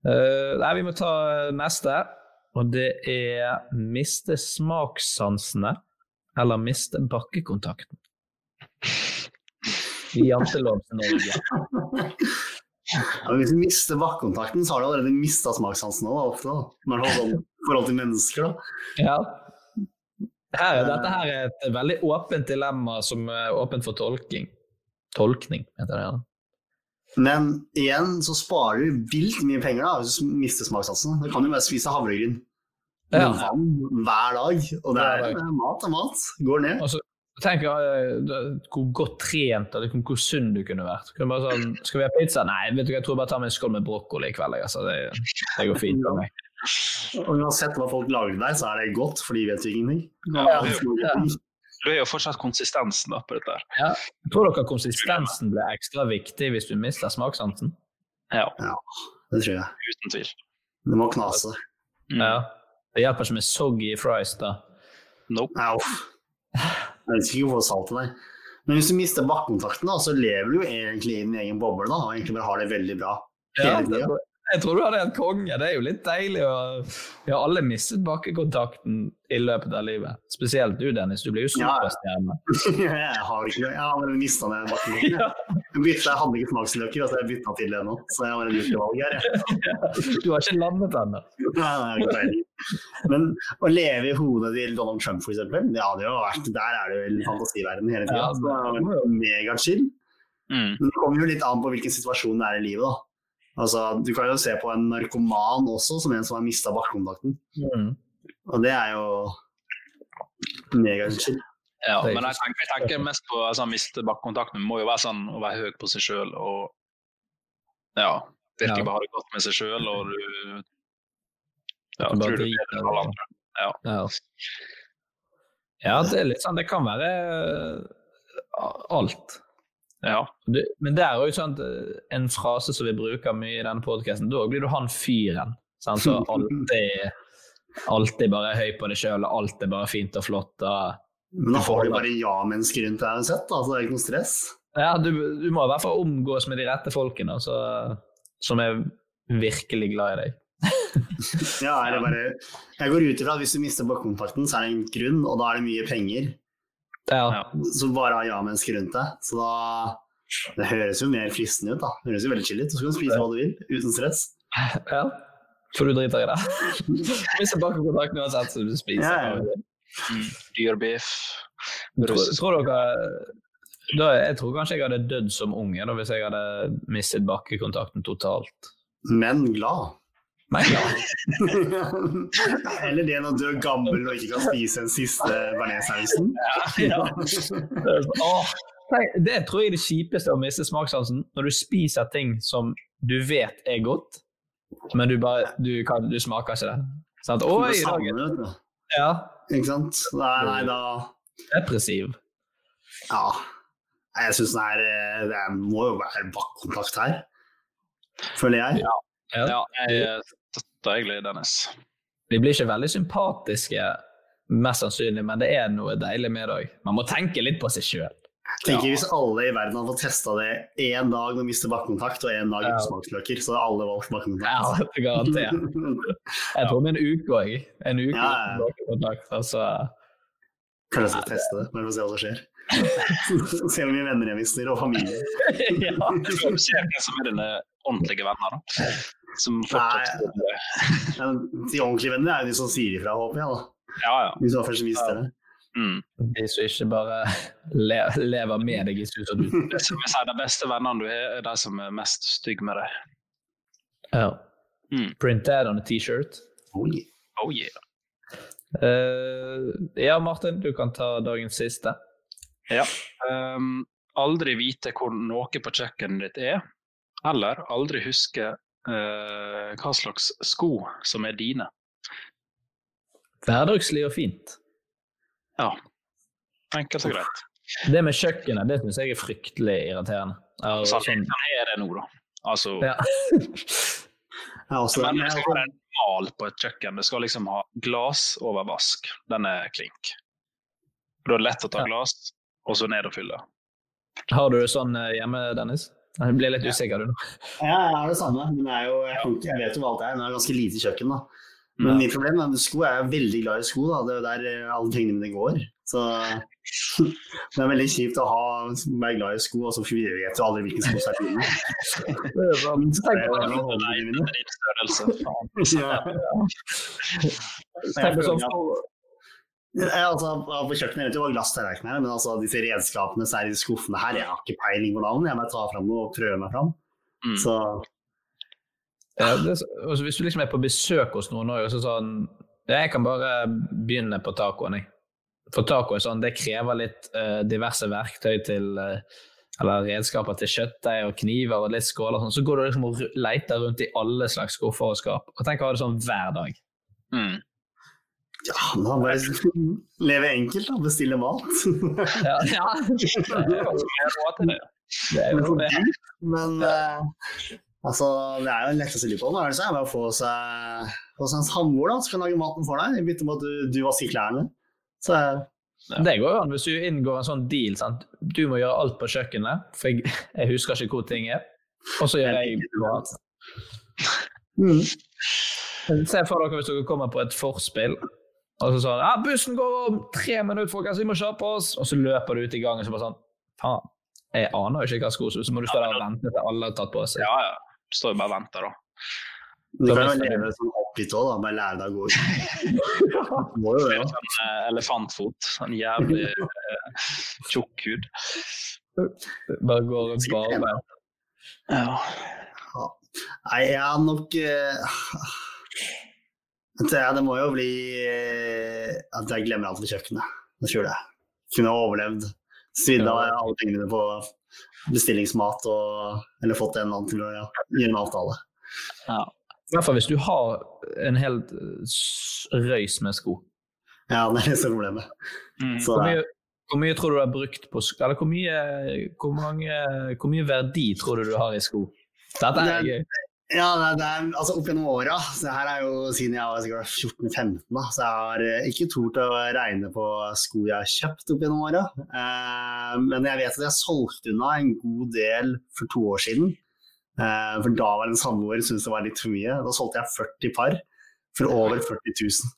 Uh, nei, vi må ta neste. Og det er miste smakssansene eller miste bakkekontakten. I Jantelovs-Norge. Ja, men hvis du mister bakkontakten, så har du allerede mista smakssansen òg, ofte. da. Det har forhold til mennesker, da. Ja. Her, dette her er et veldig åpent dilemma som er åpent for tolking. Tolkning, heter det. Ja. Men igjen så sparer du vilt mye penger da, hvis du mister smakssansen. Du kan jo bare spise havregryn Ja. hver dag. Og det er mat er mat. Går ned. Og så eh, hvor godt trent eller hvor sunn du kunne vært. Kunne bare sånn, skal vi ha pizza? Nei, vet du hva, jeg tror bare jeg tar meg en skål med brokkoli i kveld. Altså. Det, det går fint for meg. Og uansett hva folk lager til deg, så er det godt, for de vet jo ingenting. Ja, Ja. Du er jo fortsatt konsistensen da, på dette. her. Ja. Tror dere konsistensen blir ekstra viktig hvis du mister smakssansen? Ja, Det tror jeg. uten tvil. Det må knase. Mm. Ja. Det hjelper ikke med soggy fries, da. Nope. Au. Jeg vet ikke hvor salt det deg. Men hvis du mister bakkontakten, da, så lever du jo egentlig i din egen boble da, og egentlig bare har det veldig bra. Ja, tiden. Jeg tror du hadde en konge. Det er jo litt deilig å Vi har alle mistet bakkekontakten i løpet av livet. Spesielt du, Dennis. Du blir jo Ja. jeg har ikke Jeg har bare mista den bakkekontakten. Ja. Jeg jeg hadde ikke smaksløker, altså jeg bytta til det nå. Så jeg har en likevalg her. Jeg. Du har ikke landet ennå. Men å leve i hodet til Donald Trump, eksempel, det hadde jo vært Der er det jo en fantasiverden hele tida. Ja, megachill. Mm. Men det kommer jo litt an på hvilken situasjon det er i livet, da. Altså, du kan jo se på en narkoman også som en som har mista bakkekontakten. Mm. Og det er jo megachill. Ja, men jeg tenker, jeg tenker mest på altså, miste bakkekontakten. Må jo være sånn å være høy på seg sjøl og ja, virkelig Ja. bare ha det godt med seg sjøl, og du ja, Du tror du er bedre enn alle andre. Ja. ja, det er litt sånn Det kan være eh, alt. Ja. Du, men det er jo sånn en frase som vi bruker mye i denne podkasten. Da blir du han fyren. Sant? Så alltid, alltid bare er høy på deg sjøl, og alt er bare fint og flott. Og Men da får du bare ja-mennesker rundt deg uansett, altså, det er ikke noe stress. Ja, du, du må i hvert fall omgås med de rette folkene altså, som er virkelig glad i deg. Ja, er det bare Jeg går ut ifra at hvis du mister bakkekontakten, så er det en grunn, og da er det mye penger. Ja. Så bare ha ja-mennesker rundt deg. Så da Det høres jo mer fristende ut, da. Det høres jo veldig chill ut. Så kan du spise hva du vil, uten stress. ja. For du driter i det. Hvis jeg bare Mister noe uansett, så du spiser. Ja, ja. Mm. Dyr biff. Tror, tror dere da, Jeg tror kanskje jeg hadde dødd som unge da, hvis jeg hadde mistet bakkekontakten totalt. Men glad. Men ja. Eller det når du er gammel og ikke kan spise den siste bearnéssausen. ja. Åh, det tror jeg er det kjipeste å miste smakssansen. Når du spiser ting som du vet er godt, men du, bare, du, kan, du smaker ikke det. Sant? Oi, Det i dag samme, er- vet du. ja. Ikke sant? Nei, nei, da Depressiv. Ja. Jeg syns det, er, eh, det er, må jo være bakkontakt her. Føler jeg. Ja, jeg støtter egentlig Dennis. De blir ikke veldig sympatiske, mest sannsynlig, men det er noe deilig med det òg. Man må tenke litt på seg sjøl. Tenker Hvis alle i verden hadde fått testa det én dag med å miste bakkontakt og én dag Ja. uten smaksløker, så hadde alle valgt Ja, garantert. Jeg tror med en uke òg. En uke Ja, ja. bakkekontakt. Altså, Kanskje jeg skal teste det, men vi får se hva som skjer. se hvor mye venner jeg mister, og familie. ja. Får som er dine ordentlige venner, da. Som fortsatt Men de ordentlige vennene er jo de som sier ifra, håper jeg. da. Ja, ja. Hvis man først mister det. Mm. De som ikke bare le lever med deg i sus og dus. Som jeg sier, De beste vennene du har, er de som er mest stygge med deg. Ja. Mm. Printed on a T-shirt. Oh, yeah. Oh yeah. Uh, ja, Martin, du kan ta dagens siste. Ja. Um, aldri vite hvor noe på kjøkkenet ditt er, eller aldri huske hva slags sko som er dine. Hverdagslig og fint. Ja. Enkelt og greit. Det med kjøkkenet det syns jeg er fryktelig irriterende. Er, Sånn, er det nå, da. Altså, ja. Også, men det skal være en mal på et kjøkken. Det skal liksom ha glass over vask. Den er klink. Da er det lett å ta Ja. glass, og så ned og fylle. Har du det sånn eh, hjemme, Dennis? Jeg ble litt usikker, nå. Ja, jeg er det samme. Men det er jo, jeg, jeg vet jo hva alt er. Men det er ganske lite kjøkken, da. Men Ja. mitt problem er med sko. Jeg er veldig glad i sko. da. Det er jo der eh, alle pengene mine går. Så det er veldig kjipt å ha, være glad i sko, og så vet du aldri hvilken sko som er dine. Jeg tenk på sånn for- Jeg, altså, på kjøkkenet vet jo hva glass tallerkener er, men altså, disse redskapene som er i skuffene her, jeg har ikke peiling på navn. Jeg må ta fram noe og prøve meg fram. Mm. Så Ja, det, altså, hvis du liksom er på besøk hos noen også, så sånn ja, Jeg kan bare begynne på tacoen, jeg. For taco er sånn, det krever litt uh, diverse verktøy til uh, Eller redskaper til kjøttdeig og kniver og litt skåler og sånn. Så går du liksom og leter rundt i alle slags skuffer og skap. Og tenk å ha det sånn hver dag. Mm. Ja, da bare leve enkelt, da. Bestille mat. Ja, ja. Det er råd til det. Det er jo det. Men eh, altså, det er jo den letteste livsmåten er det så, er bare å få seg, få seg en samboer da, som kan lage maten for deg, i bytte mot at du, du vasker klærne. Så Det går jo an hvis du inngår en sånn deal. Sant? Du må gjøre alt på kjøkkenet, for jeg, jeg husker ikke hvor ting er. Og så gjør jeg noe annet. mm. Se for dere hvis dere kommer på et forspill, og så sånn ja, 'Bussen går om tre minutter, folkens, vi må kjappe oss.' Og så løper du ut i gangen og så bare sånn Faen, jeg aner jo ikke hva sko Så må du stå der og vente til alle har tatt på seg. Ja, ja. Du står jo bare og venter, da. Du kan jo leve sånn oppgitt òg, da. Bare lære deg å gå ut. Må jo det. Sånn eh, elefantfot. Sånn jævlig eh, tjukk hud. Bare går og bare Ja. Nei, jeg har nok eh, ja, Det må jo bli eh, at jeg glemmer alt ved kjøkkenet. Det skjuler jeg. Kunne overlevd. Svidd av alle pengene på bestillingsmat og Eller fått en eller annen til å ja, gjøre en avtale. ja. I hvert fall hvis du har en hel røys med sko. Ja, det er det som er problemet. Mm. Så, Hvor mye, hvor mye tror du du har brukt på sko? Eller hvor mye, hvor, mange, hvor mye verdi tror du du har i sko? Dette er gøy. Ja, det er, det er, altså opp gjennom åra. så her er jo siden jeg var sikkert 14-15, da, så jeg har ikke tort å regne på sko jeg har kjøpt opp gjennom åra. Eh, men jeg vet at jeg solgte unna en god del for to år siden. Eh, for da var en samboer syntes det var litt for mye. Da solgte jeg 40 par for over 40 000.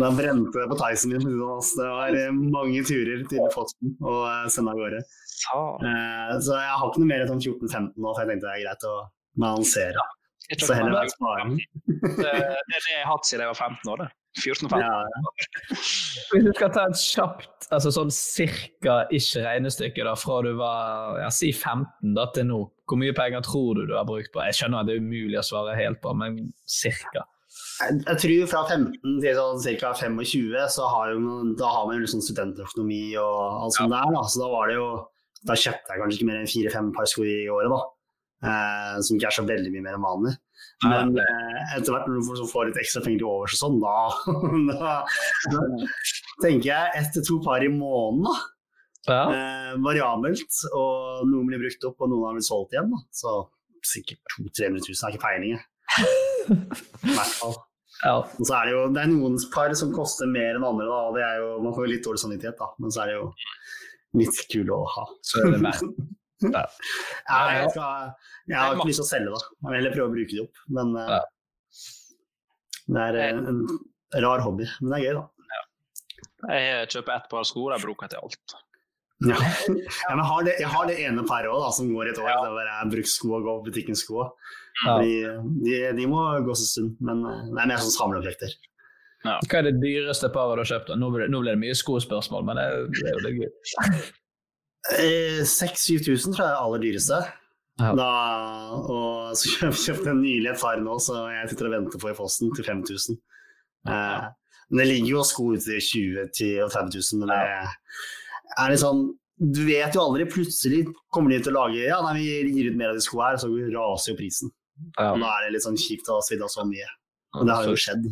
da brente det på Tyson min. Det var eh, mange turer til Fossen og eh, sende av gårde. Eh, så jeg har ikke noe mer enn 14-15 nå, så jeg tenkte det er greit å balansere. Så heller være sparen. Det er det jeg har hatt siden jeg var 15 år. det. 14 og 15. Ja, Hvis du skal ta et kjapt, altså sånn cirka ikke regnestykke da, fra du var ja, si 15 da, til nå, hvor mye penger tror du du har brukt på? Jeg skjønner at det er umulig å svare helt på, men cirka. Jeg, tror fra 15 til sånn ca. 25, så har jo, da har man jo liksom studentøkonomi og alt sånt der. Da. Så da var det jo Da kjøpte jeg kanskje ikke mer enn fire-fem par sko i året, da. Eh, som ikke er så veldig mye mer enn vanlig. Men eh, etter hvert når du får, så får litt ekstra penger til overs og sånn, da, da, da tenker jeg ett til to par i måneden, da. Eh, variabelt. Og noen blir brukt opp, og noen har blitt solgt igjen. Da. Så sikkert 200 000-300 000, har ikke peiling. jeg. Hvert fall. Og så er det jo det er noen par som koster mer enn andre, da. Og det er jo, man får jo litt dårlig samvittighet, da. Men så er det jo litt kul å ha. Så er det verdt. Ja. Ja, jeg, skal, jeg har ikke lyst til å selge, da. Jeg vil heller prøve å bruke de opp. Men ja. det er eh, en, en rar hobby. Men det er gøy, da. Jeg kjøper ett par sko, de bruker jeg til alt. Ja. Ja, men jeg, har det, jeg har det ene paret også, som går et år. Det er bare brukssko og gå på butikken-sko. Ja. De, de, de må gås en stund, men eh, det er mer sånn samleobjekter. Hva er det dyreste paret du har kjøpt? Nå ble, nå ble det mye skospørsmål, men det, er- det er jo litt gøy. Eh, 6000-7000 tror jeg er det aller dyreste. Da, og så kjøpte kjøpt jeg nylig et par nå, så jeg sitter og venter på i posten til 5000. Eh, men det ligger jo sko ute i 20 000 og 30 000, men det er litt sånn Du vet jo aldri, plutselig kommer de til å lage Ja, nei, vi gir ut mer av de skoene her, så raser jo prisen. Og da er det litt sånn kjipt å ha svidd av så mye. Og det har jo skjedd.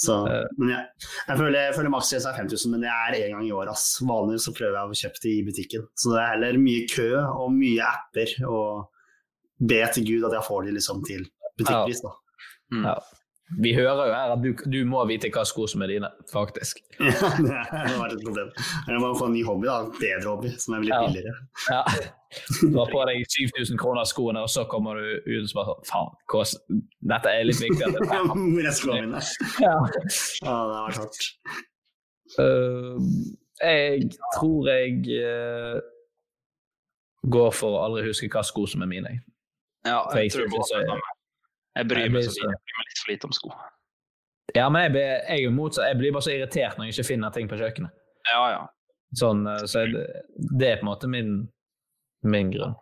Så, men jeg, jeg føler, jeg føler maksgrensa er 5000, men det er én gang i året. ass. Vanligvis så prøver jeg å kjøpe det i butikken. Så det er heller mye kø og mye apper, og be til Gud at jeg får de liksom til butikkpris. da. Ja. Vi hører jo her at du, du må vite hva sko som er dine, faktisk. Ja, det har vært et problem. Jeg må få en ny hobby, da. Bedre hobby, som er litt Ja. billigere. Ja. Du har på deg 7000 kroner skoene, og så kommer du ut og bare sånn Faen, dette er litt viktig. Det er skoene mine? Ja. Ja, det har vært hardt. Uh, jeg tror jeg uh, går for å aldri huske hva sko som er mine. Ja, For jeg tror jeg, jeg, jeg bryr Jeg meg så så- jeg bryr meg litt for lite om sko. Ja, men jeg, blir- jeg motsatt. Jeg blir bare så irritert når jeg ikke finner ting på kjøkkenet. Ja, ja. Sånn, uh, så jeg, det er på en måte min, min grunn.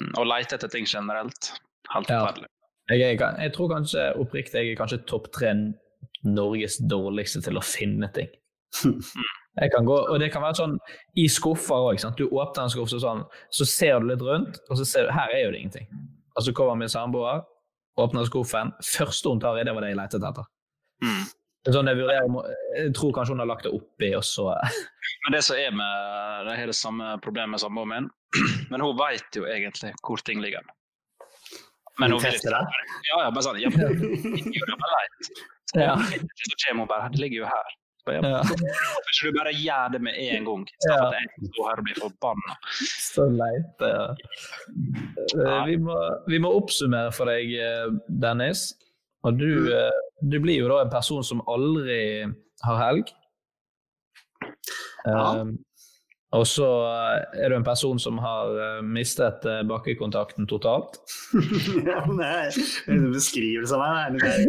Mm, Å leite etter ting generelt. Helt Ja. forferdelig. Jeg, er, jeg tror kanskje oppriktig jeg er kanskje topp tre Norges dårligste til å finne ting. Jeg kan gå, og det kan være sånn i skuffer òg. Du åpner en skuffe sånn, så ser du litt rundt, og så ser du her er jo det ingenting. Og så kommer min samboer, åpner skuffen. Første hun tar i, det var det jeg lette etter. Er sånn jeg, vurderer, jeg tror kanskje hun har lagt det oppi, og så Men det som er med det det samme problemet med samboeren min, men hun vet jo egentlig hvor ting ligger. Men hun vil ikke det? Ja, ja, bare sånn. Ja, men det. Så kommer hun bare Det ligger jo her. Ja. Ja. Du bare gjør det med en gang, istedenfor at jeg står her og blir forbanna? Så leit. Ja. Eh, Vi, må, vi må oppsummere for deg, eh, Dennis. Og du, eh, du blir jo da en person som aldri har helg. Ja. Eh, og så eh, er du en person som har eh, mistet eh, bakkekontakten totalt. ja, er en beskrivelse av meg. Eh,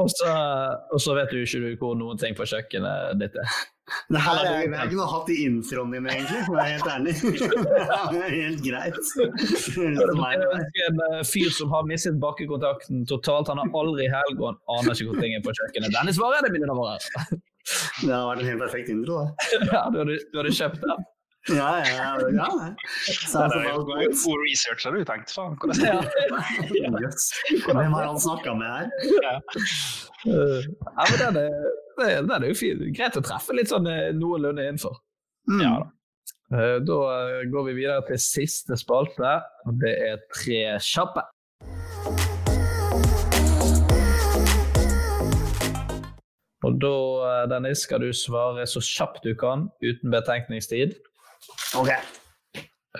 og, så, vet du ikke du hvor noen ting på kjøkkenet ditt er. Det her er, jeg har ikke noe hatt i introen din, egentlig, for å være helt ærlig. Det er helt greit. Det er en fyr som har mistet bakkekontakten totalt. Han har aldri helg, og han aner ikke hvor ting er på kjøkkenet. Dennis, hva er det, mine damer? Det hadde vært en helt perfekt intro, da. Ja, du hadde, du hadde kjøpt den? Ja, ja, ja. ja. Så Det er jo en god research, har du tenkt. Faen, hvordan Jøss. Hvem har han snakka med her? Ja, men den er, det- den er jo fin. Greit å treffe litt sånn eh, noenlunde innenfor. Mm. Ja da. Eh, Da eh, går vi videre til siste spalte, og det er tre kjappe. Og da, eh, Dennis, skal du svare så kjapt du kan, uten betenkningstid. Ok.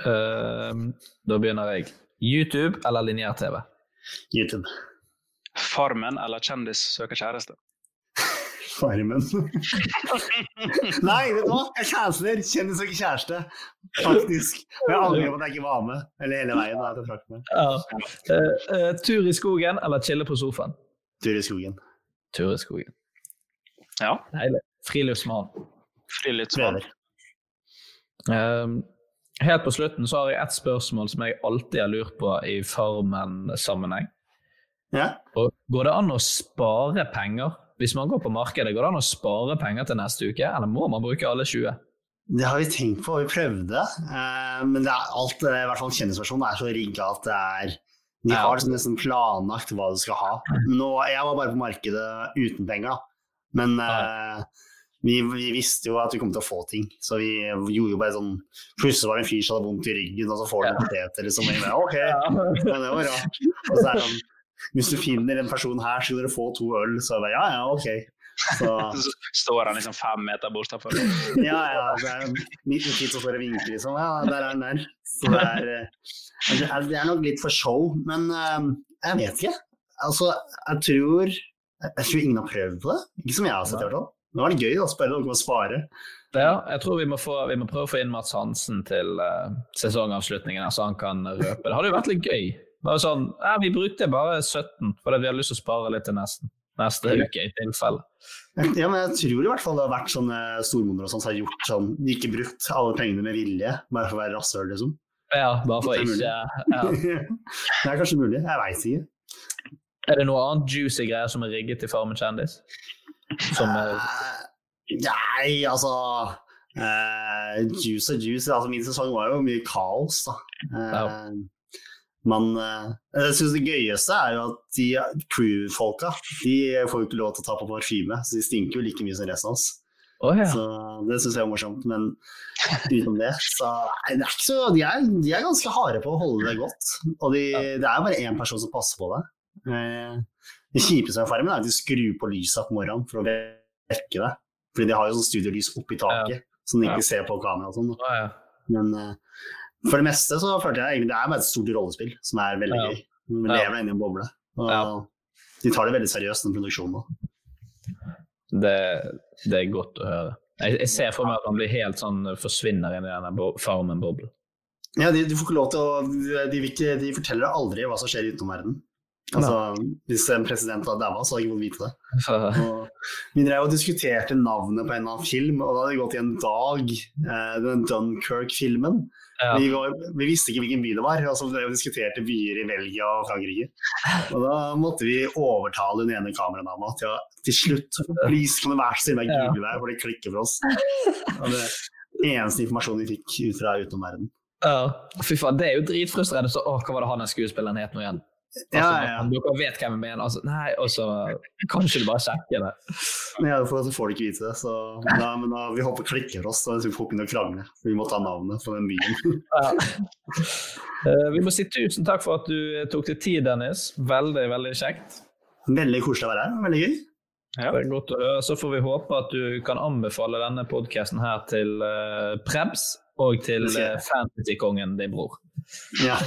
Uh, Da begynner jeg. YouTube eller lineær-TV? YouTube. Farmen eller Kjendis søker kjæreste? Farmen. Nei, vet du hva? Jeg canceler! Kjendis søker kjæreste. Faktisk. Og jeg angrer på at jeg ikke var med. Eller hele veien. Da, jeg trakk. Ja. Uh, uh, tur i skogen eller chille på sofaen? Tur i skogen. Tur i skogen. Ja. Deilig. Friluftsmann. Friluftsmann. Um, helt på slutten så har jeg ett spørsmål som jeg alltid har lurt på i Farmen-sammenheng. Ja. Og Går det an å spare penger? Hvis man går på markedet, går det an å spare penger til neste uke, eller må man bruke alle 20? Det har vi tenkt på, vi prøvde. Uh, men det er alt, i hvert fall kjendisversjonen, er så rigga at det er De har liksom nesten planlagt hva du skal ha. Nå, jeg var bare på markedet uten penger, da. Men uh, vi, vi visste jo at vi kom til å få ting, så vi gjorde jo bare sånn Plutselig var det en fyr som hadde vondt i ryggen, og så får du en potet eller sånn. Og bare, Ok, men det var rart. Og så er det sånn Hvis du finner en person her, så skal dere få to øl. Så jeg bare ja, ja, ok. Så Så står han liksom fem meter bortafor. ja, ja. Det er midt i tid så står og vinker, liksom. Ja, der er den der. Så det er, eh, det er, det er nok litt for show, men eh, jeg vet ikke. Altså, jeg tror Jeg tror ingen har prøvd på det. Ikke som jeg har sett, i hvert fall. Nå var det gøy å spørre dere å spare. Ja, jeg tror vi må, få, vi må prøve å få inn Mats Hansen til uh, sesongavslutningen, så han kan røpe. Det hadde jo vært litt gøy. Bare sånn, ja, Vi brukte bare 17, fordi vi har lyst til å spare litt til nesten. neste uke, i tilfelle. Ja, men jeg tror i hvert fall det har vært sånne stormoner som har gjort sånn ikke brukt alle pengene med vilje, bare for å være rasshøl, liksom. Ja, bare for er ikke ja. det er kanskje mulig, jeg veit ikke. Er det noe annet juicy greier som er rigget til Farmen kjendis? Som er Nei, altså uh, Juice og juice. Altså, min sesong var jo mye kaos, da. Eh, men uh, jeg synes Det gøyeste er jo at de crew-folka de får jo ikke lov til å ta på parfyme, så de stinker jo like mye som resten av oss. Oh, ja. Så Det syns jeg er morsomt. Men utenom det, så det er så, de, er, de er ganske harde på å holde det godt. Og de, det er jo bare én person som passer på det. Eh, Det kjipeste med Farmen er at de skrur på lyset på morgenen for å vekke det. Fordi de har jo sånn studiolys oppi taket, som de ikke Ja. ser på kamera og sånn. Å, ja. Men eh, for det meste så følte jeg egentlig det er bare et stort rollespill som er veldig Ja. gøy. Vi lever lever inne i en boble. Og de tar det veldig seriøst, den produksjonen òg. Det, det er godt å høre. Jeg, jeg ser for meg at han blir helt sånn forsvinner inn i denne Farmen-boblen. Ja, de, de får ikke lov til å de, de, de forteller aldri hva som skjer utenom verden. Altså, Hvis en president var daua, så hadde jeg ikke fått vite det. Og vi drev og diskuterte navnet på en av film, og da hadde det gått i en dag. Eh, den Dunkerque-filmen. Ja. Vi, vi visste ikke hvilken by det var, og så drev vi og diskuterte byer i Belgia og Frankrike. Og da måtte vi overtale den ene kameradama til å til slutt Please, kan du være så snill å google deg, for det klikker for oss. Og det eneste informasjonen vi fikk ut fra utenomverdenen. Ja. Fy faen, det er jo dritfrustrerende. Så, å, hva var det han skuespilleren het nå igjen? Altså, Ja, ja, ja. Dere vet hvem jeg mener. Altså, nei, og så kan du bare sjekke det. Ja, for så får de ikke vite det. Så da, men da, vi håper klikker oss, så vi får ikke noe krangle. Vi må ta navnet på den byen. Ja. Eh, vi må si tusen takk for at du tok deg tid, Dennis. Veldig, veldig kjekt. Veldig koselig å være her. Veldig gøy. Det er godt å høre. Så får vi håpe at du kan anbefale denne podkasten her til uh, Prebz og til uh, Fantasykongen, din bror. Ja.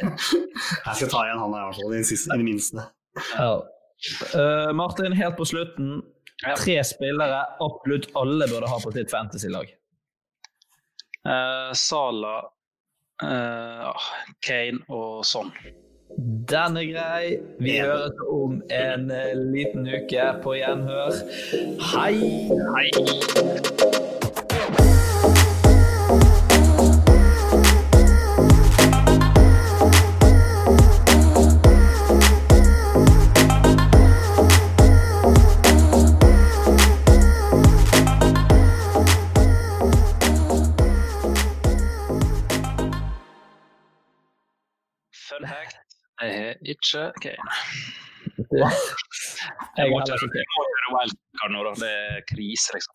Jeg skal ta igjen han her, i hvert fall. I det minste. Ja. Uh, Martin, helt på slutten. Tre spillere absolutt alle burde ha på sitt fantasy-lag. Uh, Sala, eh, ah, Kane og sånn. Den er grei. Vi høres om en eh, liten uke. På gjenhør. Hei! Hei! Fun fact, jeg har ikke Kane. Jeg Jeg må ikke gjøre wildcard nå, da. Det er krise, liksom.